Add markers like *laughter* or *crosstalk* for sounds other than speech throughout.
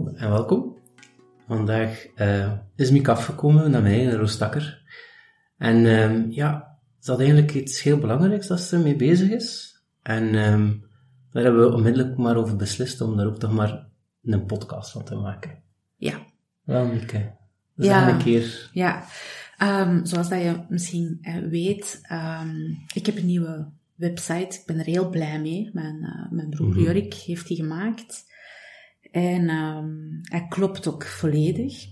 Hallo en welkom. Vandaag uh, is Miek afgekomen naar mij, naar Roostakker. En um, ja, ze had eigenlijk iets heel belangrijks dat ze mee bezig is. En um, daar hebben we onmiddellijk maar over beslist om daar ook toch maar een podcast van te maken. Ja. Wel, Mieke. Dus Ja. een keer. Ja, Ehm, zoals dat je misschien eh, weet, ehm, ik heb een nieuwe website. Ik ben er heel blij mee. Mijn, eh, mijn broer. Jorik heeft die gemaakt. En ehm, hij klopt ook volledig.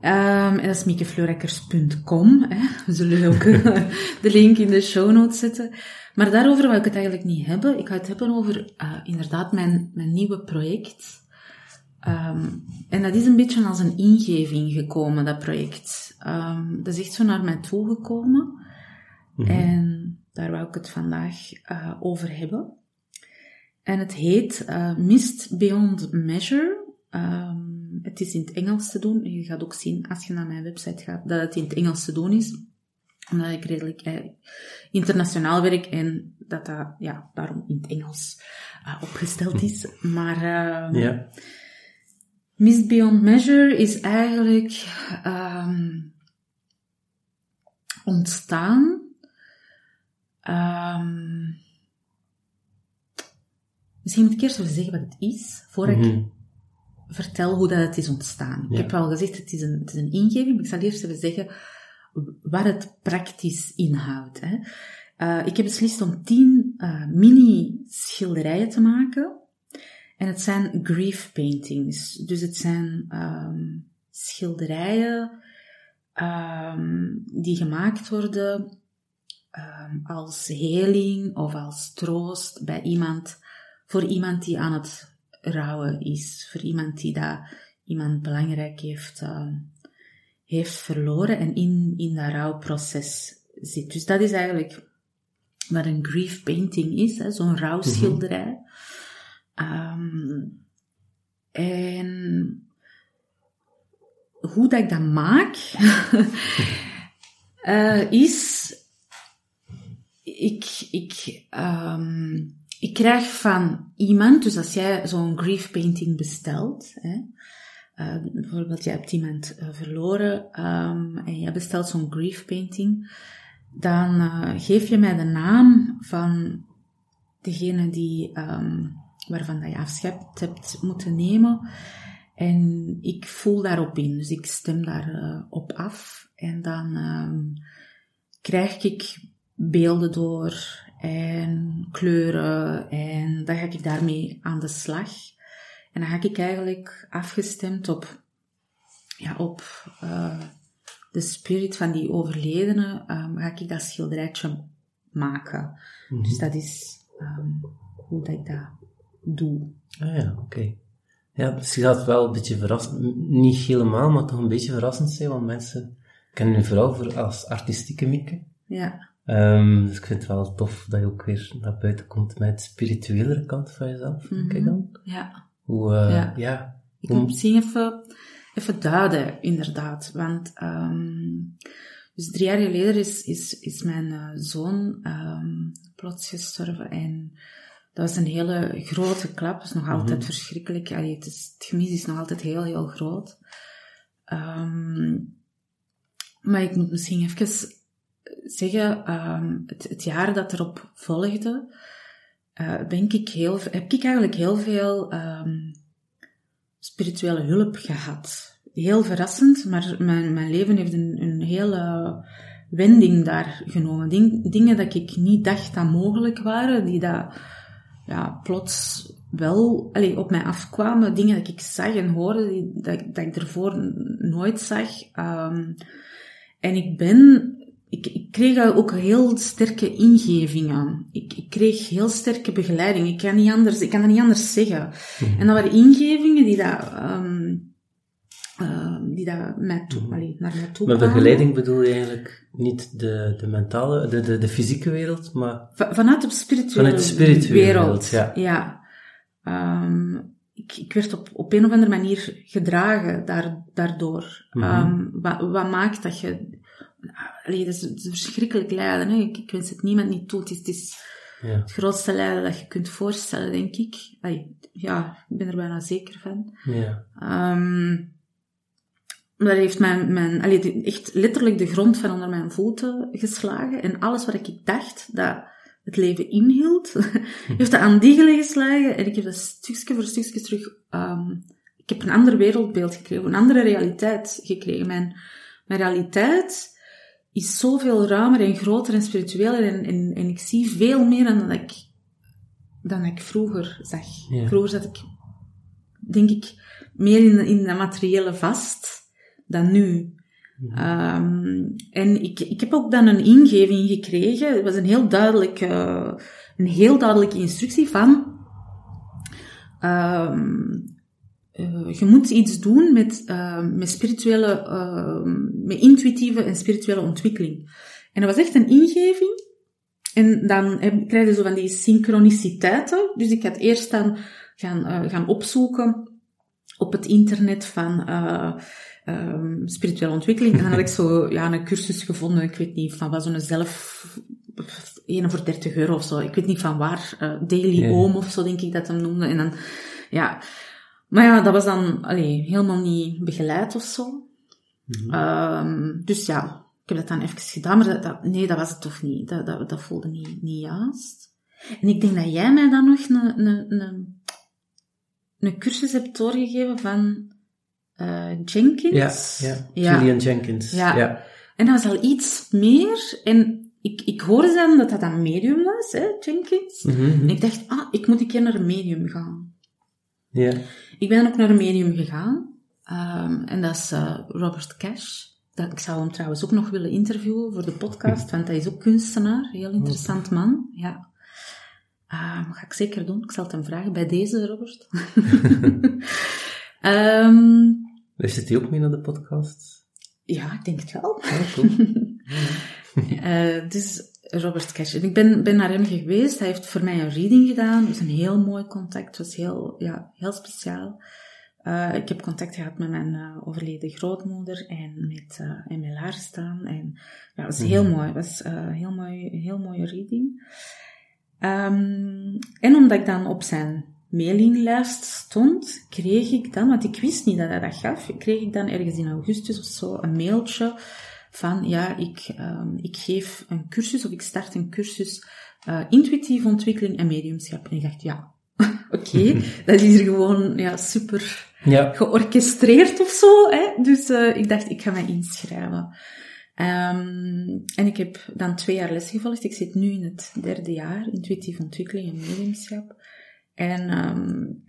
Ehm, en dat is miekefleurekkers.com. We zullen ook *laughs* eh, de link in de show notes zetten. Maar daarover wil ik het eigenlijk niet hebben. Ik ga het hebben over eh, inderdaad mijn, mijn nieuwe project. Ehm, en dat is een beetje als een ingeving gekomen, dat project. Dat is echt zo naar mij toegekomen. Mhm. En daar wou ik het vandaag eh, over hebben. En het heet eh, Mist Beyond Measure. Ehm, het is in het Engels te doen. Je gaat ook zien, als je naar mijn website gaat, dat het in het Engels te doen is. Omdat ik redelijk eh, internationaal werk en dat dat ja, daarom in het Engels eh, opgesteld is. Maar ehm, Ja. Mist Beyond Measure is eigenlijk ehm, ontstaan. ehm, misschien moet ik eerst even zeggen wat het is, voor ik Mhm. vertel hoe dat het is ontstaan. Ja. Ik heb wel gezegd, het is, een, het is een ingeving, maar ik zal eerst even zeggen wat het praktisch inhoudt. Hè. Eh, ik heb beslist om tien eh, mini-schilderijen te maken. En het zijn grief paintings. Dus het zijn ehm, schilderijen ehm, die gemaakt worden ehm, als heling of als troost bij iemand, voor iemand die aan het rouwen is, voor iemand die dat iemand belangrijk heeft, ehm, heeft verloren en in, in dat rouwproces zit. Dus dat is eigenlijk wat een grief painting is, zo'n rouwschilderij. Ehm, en hoe dat ik dat maak, *laughs* eh, is, ik, ik, ehm, ik krijg van iemand, dus als jij zo'n grief painting bestelt, hè, eh, bijvoorbeeld jij hebt iemand eh, verloren ehm, en jij bestelt zo'n grief painting, dan eh, geef je mij de naam van degene die, ehm, waarvan dat je afscheid hebt moeten nemen. En ik voel daarop in, dus ik stem daarop eh, op af. En dan ehm, krijg ik beelden door en kleuren en dan ga ik daarmee aan de slag. En dan ga ik eigenlijk afgestemd op, ja, op eh, de spirit van die overledene, ehm, ga ik dat schilderijtje maken. Dus dat is ehm, hoe dat ik dat doe. Ah ja, oké. Ja, misschien gaat het wel een beetje verrassend, niet helemaal, maar toch een beetje verrassend zijn, want mensen ken je vooral voor als artistieke Mieke. Ja. Um, dus ik vind het wel tof dat je ook weer naar buiten komt met de spirituelere kant van jezelf, denk ik dan. Ja. Hoe, uh, ja. ja. Ik moet misschien even, even duiden, inderdaad. Want, um, dus drie jaar geleden is, is, is mijn uh, zoon um, plots gestorven en dat was een hele grote klap. Het is nog altijd mm-hmm. verschrikkelijk. Allee, het, is, het gemis is nog altijd heel, heel groot. Um, maar ik moet misschien even zeggen, um, het, jaar dat erop volgde, uh, ik heel, heb ik eigenlijk heel veel um, spirituele hulp gehad. Heel verrassend, maar mijn, mijn leven heeft een, een hele wending daar genomen. Ding, dingen dat ik niet dacht dat mogelijk waren, die dat ja, plots wel allee, op mij afkwamen. Dingen dat ik zag en hoorde, die, dat, dat ik ervoor nooit zag. Um, en ik ben, kreeg ook heel sterke ingevingen. Ik, ik, kreeg heel sterke begeleiding. Ik kan, niet anders, ik kan dat niet anders zeggen. Mhm. En dat waren ingevingen die dat, um, uh, die dat mij toe, mm allee, naar mij toe Met begeleiding bedoel je eigenlijk niet de, de mentale, de, de, de fysieke wereld, maar... vanuit de spirituele, Vanuit de spirituele wereld, ja. ja. Um, ik, ik werd op, op een of andere manier gedragen daar, daardoor. Mm -hmm. um, wat, wat maakt dat je... Allee, dat is, dat is verschrikkelijk lijden. Hè? Ik, ik wens het niemand niet toe. Het is, het, is ja. het grootste lijden dat je kunt voorstellen, denk ik. Allee, ja, ik ben er bijna zeker van. Ja. Um, dat heeft mijn, mijn allee, echt letterlijk de grond van onder mijn voeten geslagen. En alles wat ik dacht dat het leven inhield, *laughs* heeft dat aan diegelen geslagen. En ik heb dat stukje voor stukje terug... Um, ik heb een ander wereldbeeld gekregen, een andere realiteit gekregen. Mijn, mijn realiteit is zoveel ruimer en groter en spiritueler. En, en, en ik zie veel meer dan dat ik, dan ik vroeger zag. Vroeger zat ik, denk ik, meer in, in de materiële vast dan nu. Um, en ik, ik heb ook dan een ingeving gekregen. Het was een heel duidelijke, een heel duidelijke instructie van, um, uh, je moet iets doen met, uh, met spirituele, uh, met intuïtieve en spirituele ontwikkeling. En dat was echt een ingeving. En dan heb, krijg je zo van die synchroniciteiten. Dus ik had eerst dan gaan, gaan opzoeken op het internet van, um, spirituele ontwikkeling. En dan had ik zo ja, een cursus gevonden, ik weet niet van wat, zo'n zelf, 1 voor 30 euro of zo. Ik weet niet van waar, Daily yeah. Home of zo denk ik dat hem noemde. En dan, ja. Maar ja, dat was dan allee, helemaal niet begeleid of zo. Mm -hmm. um, dus ja, ik heb dat dan even gedaan, maar dat, dat, nee, dat was het toch niet. Dat, dat, dat voelde niet, niet juist. En ik denk dat jij mij dan nog een, een, een, een cursus hebt doorgegeven van uh, Jenkins. Ja, ja. Julian Jenkins. Ja. ja. En dat was al iets meer. En ik, ik hoorde dan dat dat een medium was, hè, Jenkins. Mm -hmm. En ik dacht, ah, ik moet een keer naar een medium gaan. Ja. Ik ben ook naar een medium gegaan. Um, en dat is uh, Robert Cash. Dat, ik zou hem trouwens ook nog willen interviewen voor de podcast, want hij is ook kunstenaar. Heel interessant man, ja. Um, ga ik zeker doen. Ik zal het hem vragen. Bij deze, Robert. *laughs* um, Luistert hij ook mee naar de podcast? Ja, ik denk het wel. Oh, cool. uh, *laughs* dus Robert Cash. En ik ben, ben naar hem geweest. Hij heeft voor mij een reading gedaan. Het was een heel mooi contact. Het was heel, ja, heel speciaal. Uh, ik heb contact gehad met mijn uh, overleden grootmoeder en met, uh, en met haar staan. En ja, het was heel mooi. Het was een heel, mooi, heel mooie reading. Um, en omdat ik dan op zijn mailinglijst stond, kreeg ik dan, want ik wist niet dat hij dat gaf, kreeg ik dan ergens in augustus of zo een mailtje van, ja, ik, um, ik geef een cursus of ik start een cursus uh, intuïtieve ontwikkeling en mediumschap. En ik dacht, ja, *laughs* oké, okay, *laughs* dat is hier gewoon ja, super ja. georchestreerd of zo. Hè? Dus uh, ik dacht, ik ga mij inschrijven. Um, en ik heb dan twee jaar les gevolgd. Ik zit nu in het derde jaar, intuïtieve ontwikkeling en mediumschap. En um,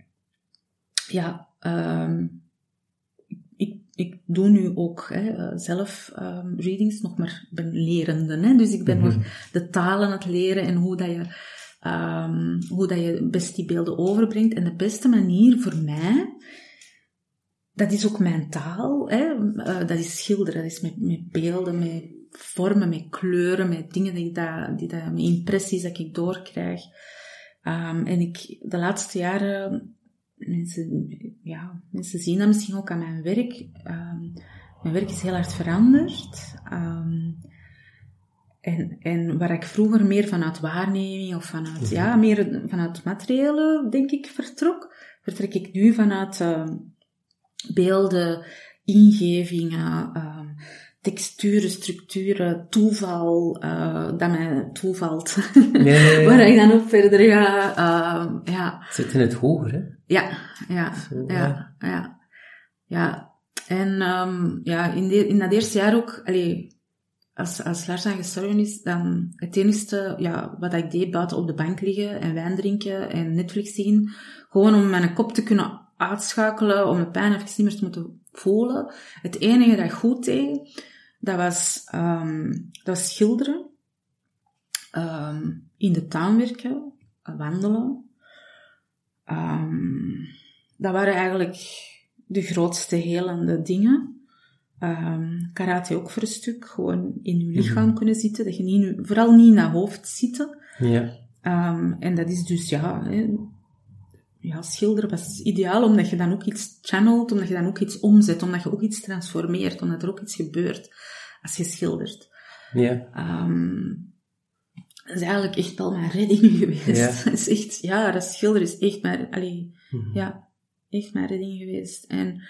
ja, um, ik, doe nu ook hè, eh, zelf um, readings, nog maar, ben lerende. Hè, dus ik ben mm-hmm. nog de talen aan het leren en hoe dat je, um, hoe dat je best die beelden overbrengt. En de beste manier voor mij dat is ook mijn taal. Hè? Uh, dat is schilderen, dat is met, met beelden, met vormen, met kleuren, met dingen die, dat, die dat, met impressies dat ik doorkrijg. Um, en ik, de laatste jaren, mensen, ja, mensen zien dat misschien ook aan mijn werk. Um, mijn werk is heel hard veranderd. Um, en, en waar ik vroeger meer vanuit waarneming of vanuit, mhm. ja, meer vanuit materiële, denk ik, vertrok, vertrek ik nu vanuit uh, beelden, ingevingen, uh, texturen, structuren, toeval, uh, dat mij toevalt. *laughs* Waar ik dan ook verder ga. Uh, ja. Het zit in het hoger, hè? Ja, ja, ja, ja, ja. En um, ja, in, de, in dat eerste jaar ook, allee, als, als Lars aan gestorven is, dan het enige ja, wat ik deed buiten op de bank liggen en wijn drinken en Netflix zien, gewoon om mijn kop te kunnen uitschakelen, om mijn pijn even niet meer te moeten voelen. Het enige dat ik goed deed, dat was, um, dat was schilderen, um, in de tuin werken, wandelen. Um, dat waren eigenlijk de grootste helende dingen. Um, karate ook voor een stuk. Gewoon in je lichaam mhm. kunnen zitten. Dat je niet, vooral niet in je hoofd zitten. Ja. Um, en dat is dus, ja, ja, schilderen was ideaal, omdat je dan ook iets channelt, omdat je dan ook iets omzet, omdat je ook iets transformeert, omdat er ook iets gebeurt als je schildert. Ja. Um, dat is eigenlijk echt wel mijn redding *laughs* geweest. Ja. Dat is echt, ja, dat schilderen is echt mijn, allee, mm ja, echt mijn redding geweest. En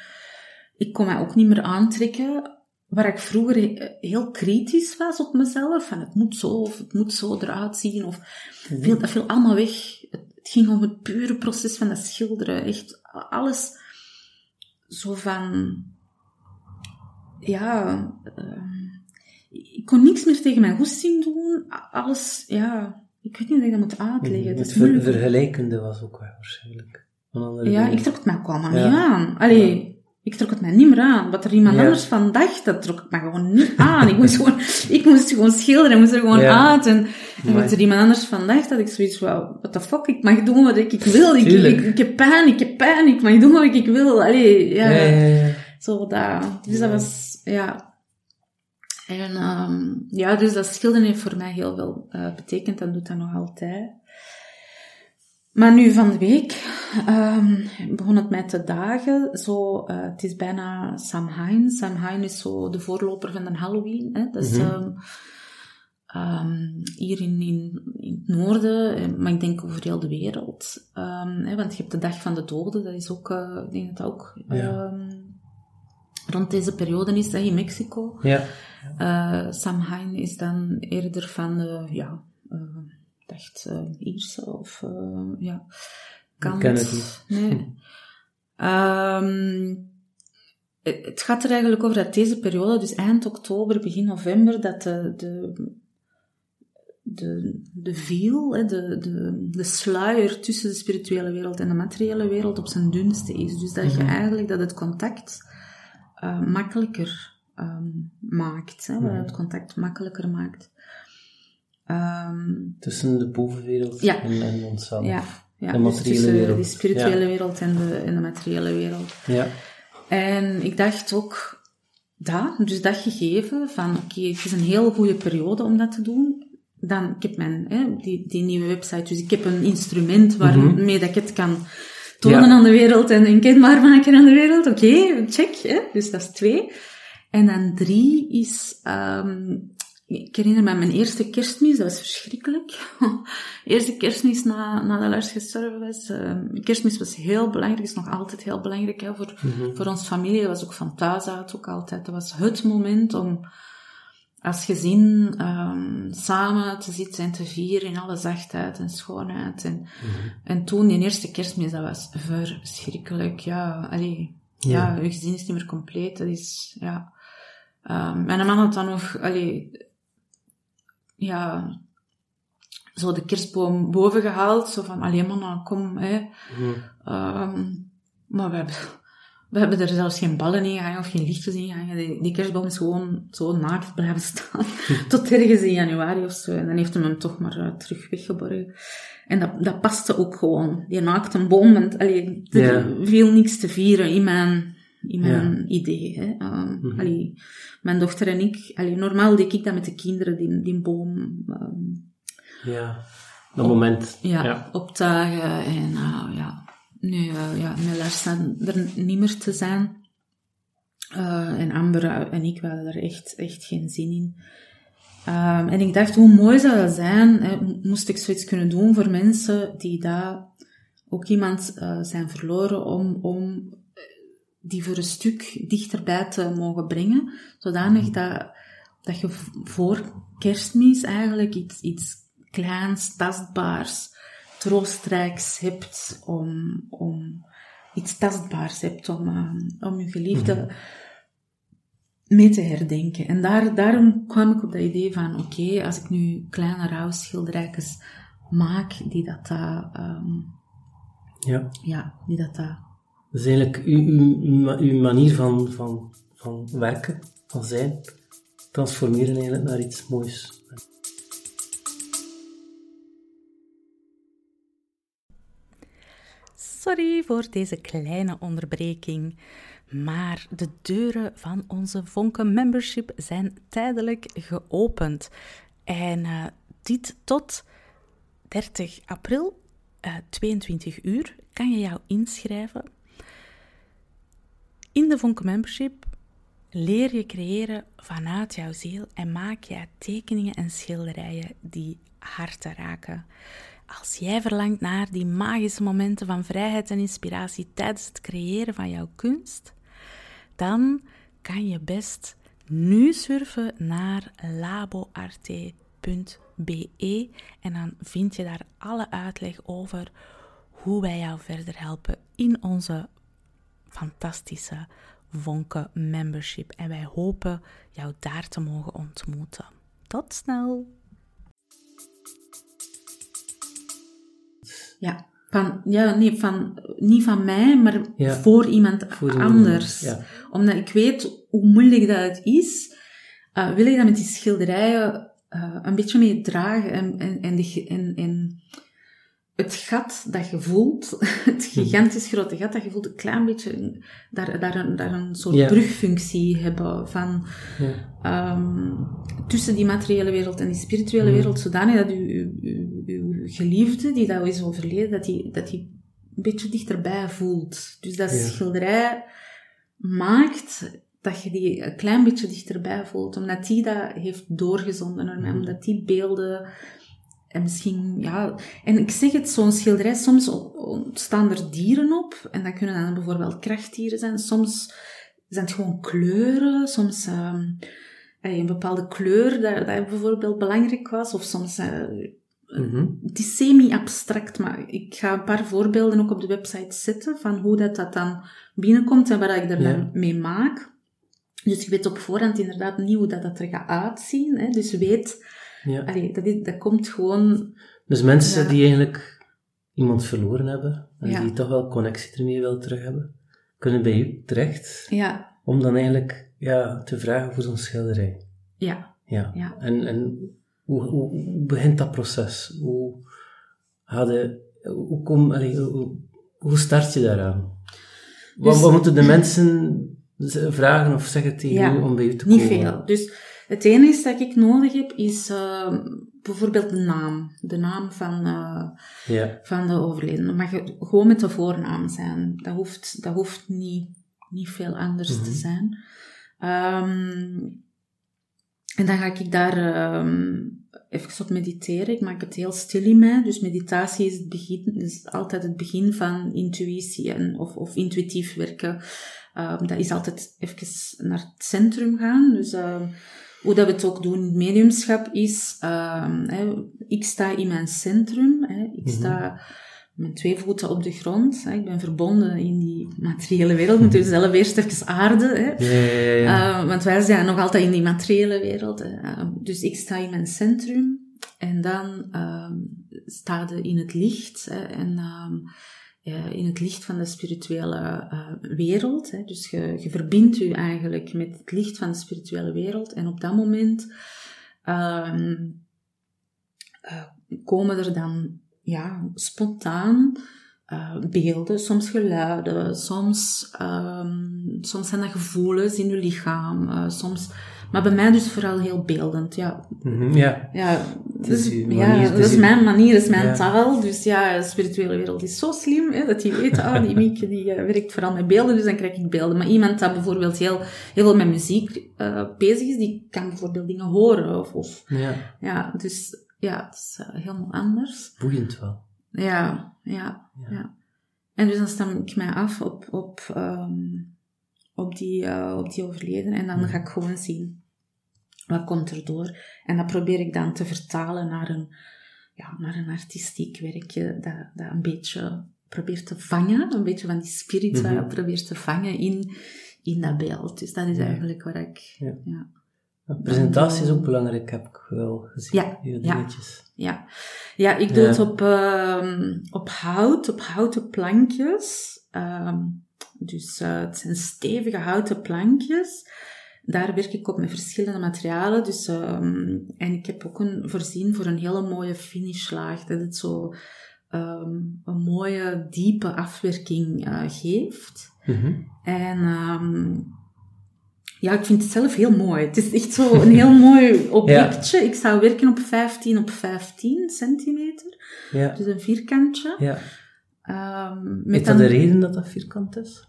ik kon mij ook niet meer aantrekken waar ik vroeger heel kritisch was op mezelf. Van het moet zo, of het moet zo eruit zien. Of mhm. viel, dat viel allemaal weg. Het, ging om het pure proces van dat schilderen. Echt alles zo van... Ja... Uh, ik kon niks meer tegen mijn goesting doen. Alles, ja... Ik weet niet hoe ik dat moet uitleggen. Mhm. Het, het vergelijkende was ook wel waarschijnlijk. Ja, ik trok het mij ook allemaal niet aan. Allee, ik trok het mij niet meer aan. Wat er iemand anders van dacht, dat trok ik me gewoon niet aan. ik moest *laughs* gewoon, ik moest gewoon schilderen, ik moest er gewoon ja. uit. En, en wat er iemand anders van dacht, dat ik zoiets van, what the fuck, ik mag doen wat ik, ik wil. Ik, ik, ik, heb pijn, ik heb pijn, ik mag doen wat ik wil. Allee, ja. ja Zo dat. Dus dat was, ja. En, um, ja, dus dat schilderen heeft voor mij heel veel uh, betekend en doet dat nog altijd. Maar nu van de week um, begon het mij te dagen. Zo, uh, het is bijna Samhain. Samhain is zo de voorloper van de Halloween. Hè? Dat is um, um, hier in, in, in, het noorden, eh, maar ik denk over heel de wereld. Hè, want je hebt de Dag van de Doden, dat is ook, uh, ik denk dat dat ook rond deze periode is, hè, in Mexico. Ja. Uh, Samhain is dan eerder van de, ja dacht uh, Ierse of uh, ja, Kant. het Nee. *laughs* um, het gaat er eigenlijk over dat deze periode, dus eind oktober, begin november, dat de, de, de, de viel, de, de, de sluier tussen de spirituele wereld en de materiële wereld op zijn dunste is. Dus dat je mhm. eigenlijk dat het contact uh, makkelijker um, maakt, hè, mm het contact makkelijker maakt. Um, tussen de bovenwereld ja. en, en onszelf. Ja, ja. de materiële dus wereld. De spirituele wereld en de, en de materiële wereld. Ja. En ik dacht ook, dat, dus dat gegeven van, oké, okay, het is een heel goede periode om dat te doen. Dan, ik heb mijn, hè, die, die nieuwe website, dus ik heb een instrument waarmee mm -hmm. dat ik het kan tonen aan de wereld en, en kenbaar maken aan de wereld. Oké, okay, check. Hè? Dus dat is twee. En dan drie is um, ik herinner me mijn eerste kerstmis, dat was verschrikkelijk. *laughs* eerste kerstmis na, nadat Lars gestorven was. Uh, kerstmis was heel belangrijk, is nog altijd heel belangrijk hè, voor, mm voor onze familie. Dat was ook van thuis uit ook altijd. Dat was het moment om als gezin um, samen te zitten en te vieren in alle zachtheid en schoonheid. En, mm en toen, die eerste kerstmis, dat was verschrikkelijk. Ja, allee, ja. ja, je gezin is niet meer compleet. Dat is, ja... Um, mijn man had dan nog, allee, ja, zo de kerstboom boven gehaald. Zo van, alleen maar, nou, kom, hè. Um, maar we hebben, we hebben er zelfs geen ballen in gehangen of geen lichtjes in gehangen. Die, die kerstboom is gewoon zo naakt blijven staan. *laughs* Tot ergens in januari of zo. En dan heeft hij hem toch maar uh, terug weggeborgen. En dat, dat paste ook gewoon. Die naakte boom. Want allee, er viel niks te vieren in mijn in mijn idee. Hè. Um, allee, mijn dochter en ik, allee, normaal deed ik dat met de kinderen, die, die boom. Um, ja, dat moment. Ja, ja. optuigen en uh, ja. Nu, uh, ja, staan er niet meer te zijn. Uh, en Amber en ik hadden er echt, echt geen zin in. Um, en ik dacht, hoe mooi zou dat zijn, hè, moest ik zoiets kunnen doen voor mensen die daar ook iemand uh, zijn verloren, om, om die voor een stuk dichterbij te mogen brengen, zodanig mhm. dat, dat je voor kerstmis eigenlijk iets, iets kleins, tastbaars, troostrijks hebt, om, om iets tastbaars hebt, om, uh, om je geliefde mm mee te herdenken. En daar, daarom kwam ik op dat idee van, oké, als ik nu kleine rouwschilderijtjes maak, die dat, um, ja. ja, die dat, dat eigenlijk uw, uw, uw manier van, van, van werken, van zijn, transformeren eigenlijk naar iets moois. Sorry voor deze kleine onderbreking, maar de deuren van onze Vonken Membership zijn tijdelijk geopend. En uh, dit tot 30 april, uh, eh, 22 uur, kan je jou inschrijven in de Vonk Membership leer je creëren vanuit jouw ziel en maak je tekeningen en schilderijen die harten raken. Als jij verlangt naar die magische momenten van vrijheid en inspiratie tijdens het creëren van jouw kunst, dan kan je best nu surfen naar laboarte.be en dan vind je daar alle uitleg over hoe wij jou verder helpen in onze fantastische Vonken membership. En wij hopen jou daar te mogen ontmoeten. Tot snel! Ja, van, ja nee, van, niet van mij, maar voor iemand anders. ja. Omdat ik weet hoe moeilijk dat het is, uh, wil ik dat met die schilderijen uh, een beetje mee dragen en, en, en, en, en het gat dat je voelt, *laughs* het mhm. gigantisch grote gat dat je voelt, een klein beetje daar, daar, een, daar een soort brugfunctie hebben van ja. um, tussen die materiële wereld en die spirituele mhm. wereld, zodanig dat je, geliefde, die dat is overleden, dat die, dat die een beetje dichterbij voelt. Dus dat schilderij maakt dat je die een klein beetje dichterbij voelt, omdat die dat heeft doorgezonden naar mij, mhm. omdat die beelden en misschien, ja... En ik zeg het, zo'n schilderij, soms staan er dieren op. En dat kunnen dan bijvoorbeeld krachtdieren zijn. Soms zijn het gewoon kleuren. Soms uh, een bepaalde kleur dat, dat bijvoorbeeld belangrijk was. Of soms... Uh, Het is semi-abstract, maar ik ga een paar voorbeelden ook op de website zetten van hoe dat, dat dan binnenkomt en wat ik er mee maak. Dus je weet op voorhand inderdaad niet hoe dat, dat er gaat uitzien. Hè. Dus weet ja. Allee, dat, is, dat komt gewoon... Dus mensen die eigenlijk iemand verloren hebben, en die toch wel connectie ermee willen terug hebben, kunnen bij u terecht, ja. om dan eigenlijk ja, te vragen voor zo'n schilderij. Ja. Ja. ja. En, en hoe, hoe, begint dat proces? Hoe, hadden, hoe, kom, allee, hoe, hoe start je daaraan? wat, dus- wat moeten de mensen vragen of zeggen tegen u om bij u te komen? Niet veel. Dus het enige dat ik nodig heb is uh, bijvoorbeeld de naam. De naam van, uh, ja. van de overledene. Dat mag gewoon met de voornaam zijn. Dat hoeft, dat hoeft niet, niet veel anders mm -hmm. te mhm. zijn. Um, en dan ga ik daar um, even op mediteren. Ik maak het heel stil in mij. Dus meditatie is, het begin, is altijd het begin van intuïtie en, of, of intuïtief werken. Um, dat is altijd even naar het centrum gaan. Dus uh, hoe dat we het ook doen in mediumschap is, uh, hè, ik sta in mijn centrum. Hè, ik mhm. sta met twee voeten op de grond. Hè, ik ben verbonden in die materiële wereld. Moet dus *laughs* zelf eerst even aarden. Hè. Ja, ja, ja. Uh, want wij zijn nog altijd in die materiële wereld. Uh, dus ik sta in mijn centrum. En dan uh, sta je in het licht. Hè, en ehm, uh, in het licht van de spirituele uh, wereld. Hè. Dus je, je verbindt je eigenlijk met het licht van de spirituele wereld. En op dat moment um, uh, komen er dan ja, spontaan uh, beelden, soms geluiden, soms, um, soms zijn dat gevoelens in je lichaam, uh, soms... Maar bij mij dus vooral heel beeldend, ja. Mm -hmm, ja. Ja, dus, ja, dat is mijn manier, dat is mijn ja. taal. Dus ja, de spirituele wereld is zo slim, hè, dat die weet, ah, die Mieke die uh, werkt vooral met beelden, dus dan krijg ik beelden. Maar iemand dat bijvoorbeeld heel, heel veel met muziek bezig is, die kan bijvoorbeeld dingen horen. Of, of ja. ja, dus ja, het is helemaal anders. Boeiend wel. Ja, ja, ja. En dus dan stem ik mij af op, op, um, op, die, uh, op die overleden en dan ga ik gewoon zien wat komt er door. En dat probeer ik dan te vertalen naar een, ja, naar een artistiek werkje dat, dat een beetje probeert te vangen, een beetje van die spirit mm -hmm. probeert te vangen in, in dat beeld. Dus dat is eigenlijk waar ik... Ja. ja. Presentatie is ook belangrijk, heb ik wel gezien. Ja, je ja, dingetjes. ja. Ja, ik doe ja. het op, uh, op hout, op houten plankjes. Uh, dus uh, het zijn stevige houten plankjes. Daar werk ik op met verschillende materialen. Dus, um, en ik heb ook een voorzien voor een hele mooie finishlaag. Dat het zo een mooie, diepe afwerking uh, geeft. Mm -hmm. En ja, ik vind het zelf heel mooi. Het is echt zo een heel *laughs* mooi objectje. Ja. Ik zou werken op 15 op 15 centimeter. Ja. Dus een vierkantje. Ja. Um, met is dat de reden dat dat vierkant is?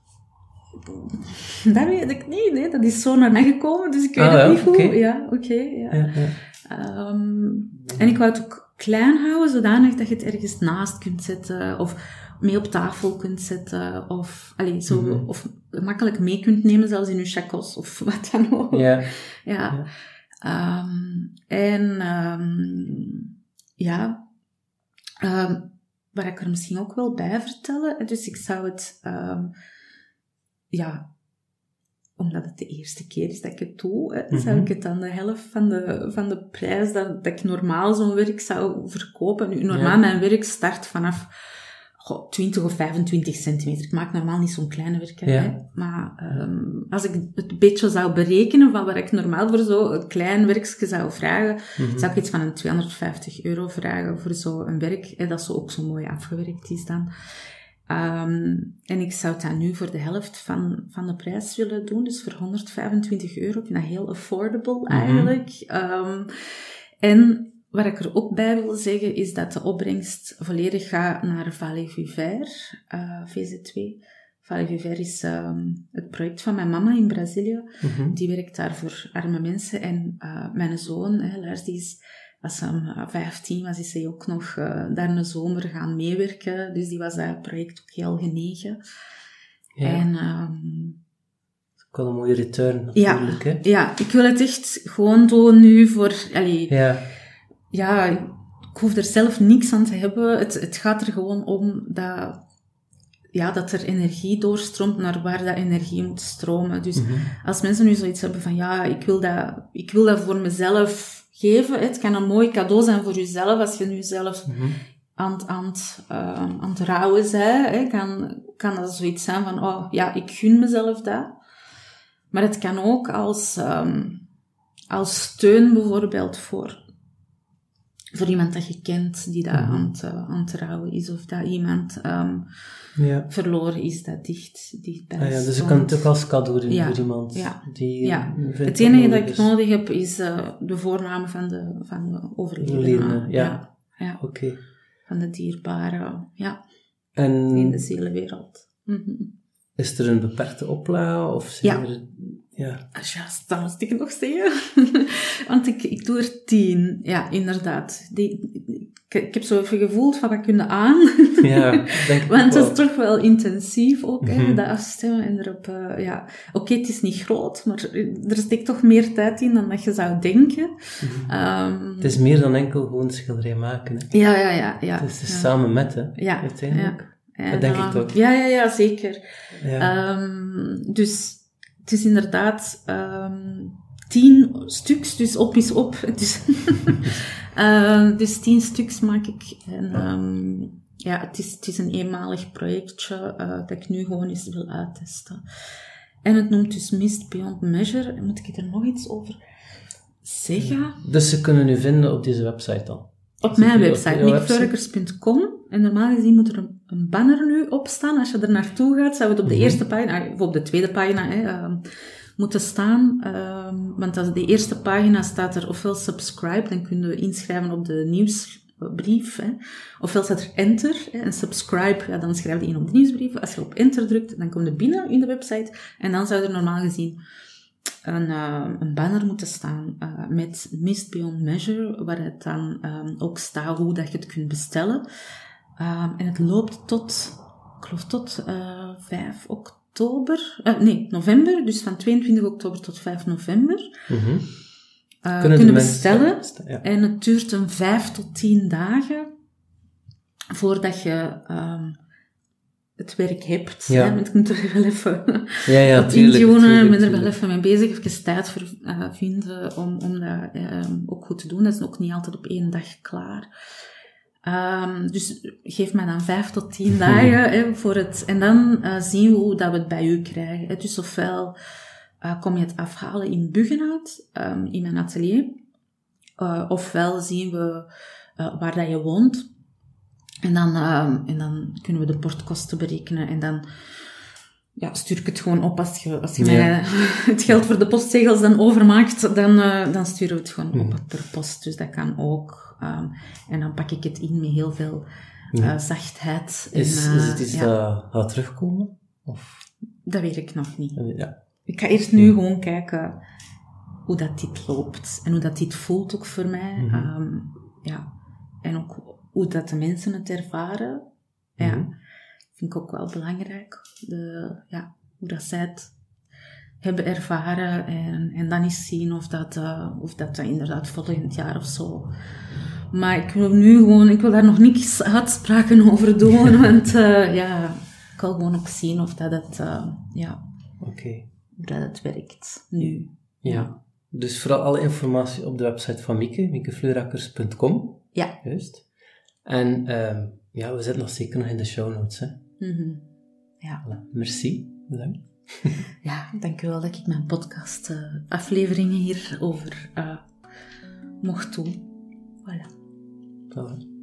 *laughs* Dat weet ik niet. Nee. Dat is zo naar mij gekomen, dus ik weet ah, het ja, niet goed. okay. Ja, oké. Okay, ja. Ja, ja. Um, en ik wou het ook klein houden, zodanig dat je het ergens naast kunt zetten. Of mee op tafel kunt zetten. Of, allez, zo, Mhm. of makkelijk mee kunt nemen, zelfs in je chacos of *laughs* wat dan ook. Ja. Ja. Um, en um, ja, um, waar ik er misschien ook wel bij vertellen. Dus ik zou het, ja, omdat het de eerste keer is dat ik het doe, hè, Mhm. zou ik het dan de helft van de, van de prijs dat, dat ik normaal zo'n werk zou verkopen. Nu, normaal Ja. mijn werk start vanaf goh, 20 of 25 centimeter. Ik maak normaal niet zo'n kleine werken, Ja. maar um, als ik het een beetje zou berekenen van waar ik normaal voor zo'n klein werkje zou vragen, Mhm. zou ik iets van een 250 euro vragen voor zo'n werk, hè, dat zo ook zo mooi afgewerkt is dan. Um, en ik zou dat nu voor de helft van, van de prijs willen doen, dus voor 125 euro. Ik vind dat heel affordable Mhm. eigenlijk. Um, en wat ik er ook bij wil zeggen, is dat de opbrengst volledig gaat naar Valley Viver, uh, VZ2. Valley Viver is um, het project van mijn mama in Brazilië. Mhm. Die werkt daar voor arme mensen. En uh, mijn zoon, hè, Lars, die is, als hij uh, 15 was, is hij ook nog uh, daar een zomer gaan meewerken. Dus die was dat project ook heel genegen. Ja. En, um, ook wel een mooie return ja, natuurlijk, hè? ja, ik wil het echt gewoon doen nu voor... Allee, Ja. Ja, ik hoef er zelf niks aan te hebben. Het, het gaat er gewoon om dat, ja, dat er energie doorstroomt naar waar dat energie moet stromen. Dus Mhm. als mensen nu zoiets hebben van, ja, ik wil dat, ik wil dat voor mezelf geven. Het kan een mooi cadeau zijn voor jezelf, als je nu zelf Mhm. aan, het- aan, uh, aan het rouwen bent. Hè, kan, kan dat zoiets zijn van, oh, ja, ik gun mezelf dat. Maar het kan ook als, um, als steun bijvoorbeeld voor, voor iemand dat je kent die dat Mhm. aan, het, uh, aan het rouwen is. Of dat iemand um, Ja. verloren is dat dicht, dichtbij Ah, ja, dus je kan het ook als cadeau doen Ja. voor iemand Ja. die Ja. vindt Het enige dat ik nodig heb is uh, de voornaam van de, van de overledene. Ja. ja. Oké. Van de dierbare, ja, in En de zielenwereld. Mhm. is er een beperkte oplage of zijn Ja. er... Ja. Ah, Juist, dat moest ik nog zeggen. *laughs* Want ik, ik doe er tien. Ja, inderdaad. Die, ik, ik heb zo even gevoeld van, wat kunnen aan? Ja, *laughs* denk ik Want het is toch wel intensief ook, hè, Mhm. dat afstemmen en erop, uh, ja. Oké, het is niet groot, maar er steekt toch meer tijd in dan dat je zou denken. Mhm. Um, Het is meer dan enkel gewoon schilderij maken. Hè. ja, ja, ja. ja Het is dus ja. samen met, hè, Ja, uiteindelijk. En, dat denk ik toch. Ja, ja, ja, zeker. Ja. Um, dus het is inderdaad um, tien stuks, dus op is op. *laughs* Dus, uh, *laughs* dus tien stuks maak ik. En um, ja, het is, het is een eenmalig projectje uh, dat ik nu gewoon eens wil uittesten. En het noemt dus Mist Beyond Measure. Moet ik er nog iets over zeggen? Dus ze kunnen u vinden op deze website dan? Op mijn website, website? En normaal gezien moet er een, een banner nu opstaan. Als je er naartoe gaat, zou het op de Mhm. eerste pagina, of op de tweede pagina, hè, ehm, moeten staan. Ehm, want als de eerste pagina staat er ofwel subscribe, dan kunnen we inschrijven op de nieuwsbrief. Hè. Ofwel staat er enter hè, en subscribe, ja, dan schrijf je in op de nieuwsbrief. Als je op enter drukt, dan kom je binnen in de website. En dan zou er normaal gezien een, eh, een banner moeten staan eh, met Mist Beyond Measure, waar het dan ehm, ook staat hoe dat je het kunt bestellen. Ehm, en het loopt tot, ik geloof tot eh 5 oktober, eh, nee, november, dus van 22 oktober tot 5 november. Mhm. eh, Kunnen kunnen, mensen- bestellen. Ja. En het duurt een 5 tot 10 dagen voordat je ehm, het werk hebt. Ja. Hè? Want je moet er wel even *laughs* Ja, ja, *laughs* tuurlijk, intunen, tuurlijk, ben er wel even mee bezig, even tijd voor vinden om, om dat ehm, ook goed te doen. Dat is ook niet altijd op één dag klaar. Ehm, dus geef mij dan vijf tot tien *laughs* dagen hè, voor het... En dan eh, zien we hoe dat we het bij u krijgen. hè. Dus ofwel eh, kom je het afhalen in Buggenhout, ehm, in mijn atelier. Eh, ofwel zien we eh, waar dat je woont. En dan, ehm, en dan kunnen we de portkosten berekenen. En dan ja, stuur ik het gewoon op. Als je, als je Ja. mij *laughs* het geld voor de postzegels dan overmaakt, dan, eh, dan sturen we het gewoon op per post. Dus dat kan ook. En dan pak ik het in met heel veel eh, zachtheid. Is, en, is eh, het iets ja, dat gaat terugkomen? Of, Dat weet ik nog niet. ja. Ik ga eerst nu gewoon kijken hoe dat dit loopt. En hoe dat dit voelt ook voor mij. Mhm. Ehm, ja. En ook hoe dat de mensen het ervaren. Ja. Mhm. Vind ik ook wel belangrijk. De, ja, hoe dat zij het hebben ervaren. En, en dan eens zien of dat, eh, of dat, dat inderdaad volgend jaar of zo... Maar ik wil nu gewoon... Ik wil daar nog niks uitspraken over doen. *laughs* want eh, ja, ik wil gewoon ook zien of dat het... eh, ja, Oké. hoe dat het werkt nu. Ja. Dus vooral alle informatie op de website van Mieke, miekefleurakers.com. Ja. Juist. En ehm, ja, we zitten nog zeker nog in de show notes. Hè. Mhm. Ja. Voilà. Merci. Bedankt. Ja, dankjewel dat ik mijn podcast eh, afleveringen hierover eh mocht doen. Voilà. Voilà.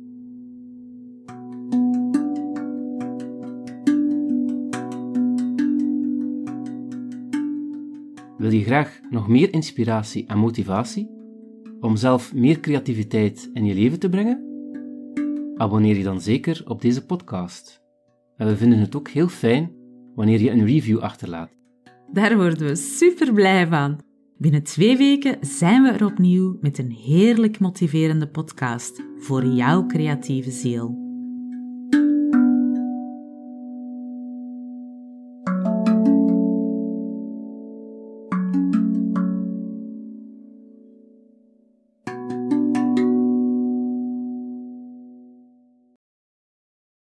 Wil je graag nog meer inspiratie en motivatie om zelf meer creativiteit in je leven te brengen? Abonneer je dan zeker op deze podcast. En we vinden het ook heel fijn wanneer je een review achterlaat. Daar worden we super blij van. Binnen twee weken zijn we er opnieuw met een heerlijk motiverende podcast voor jouw creatieve ziel.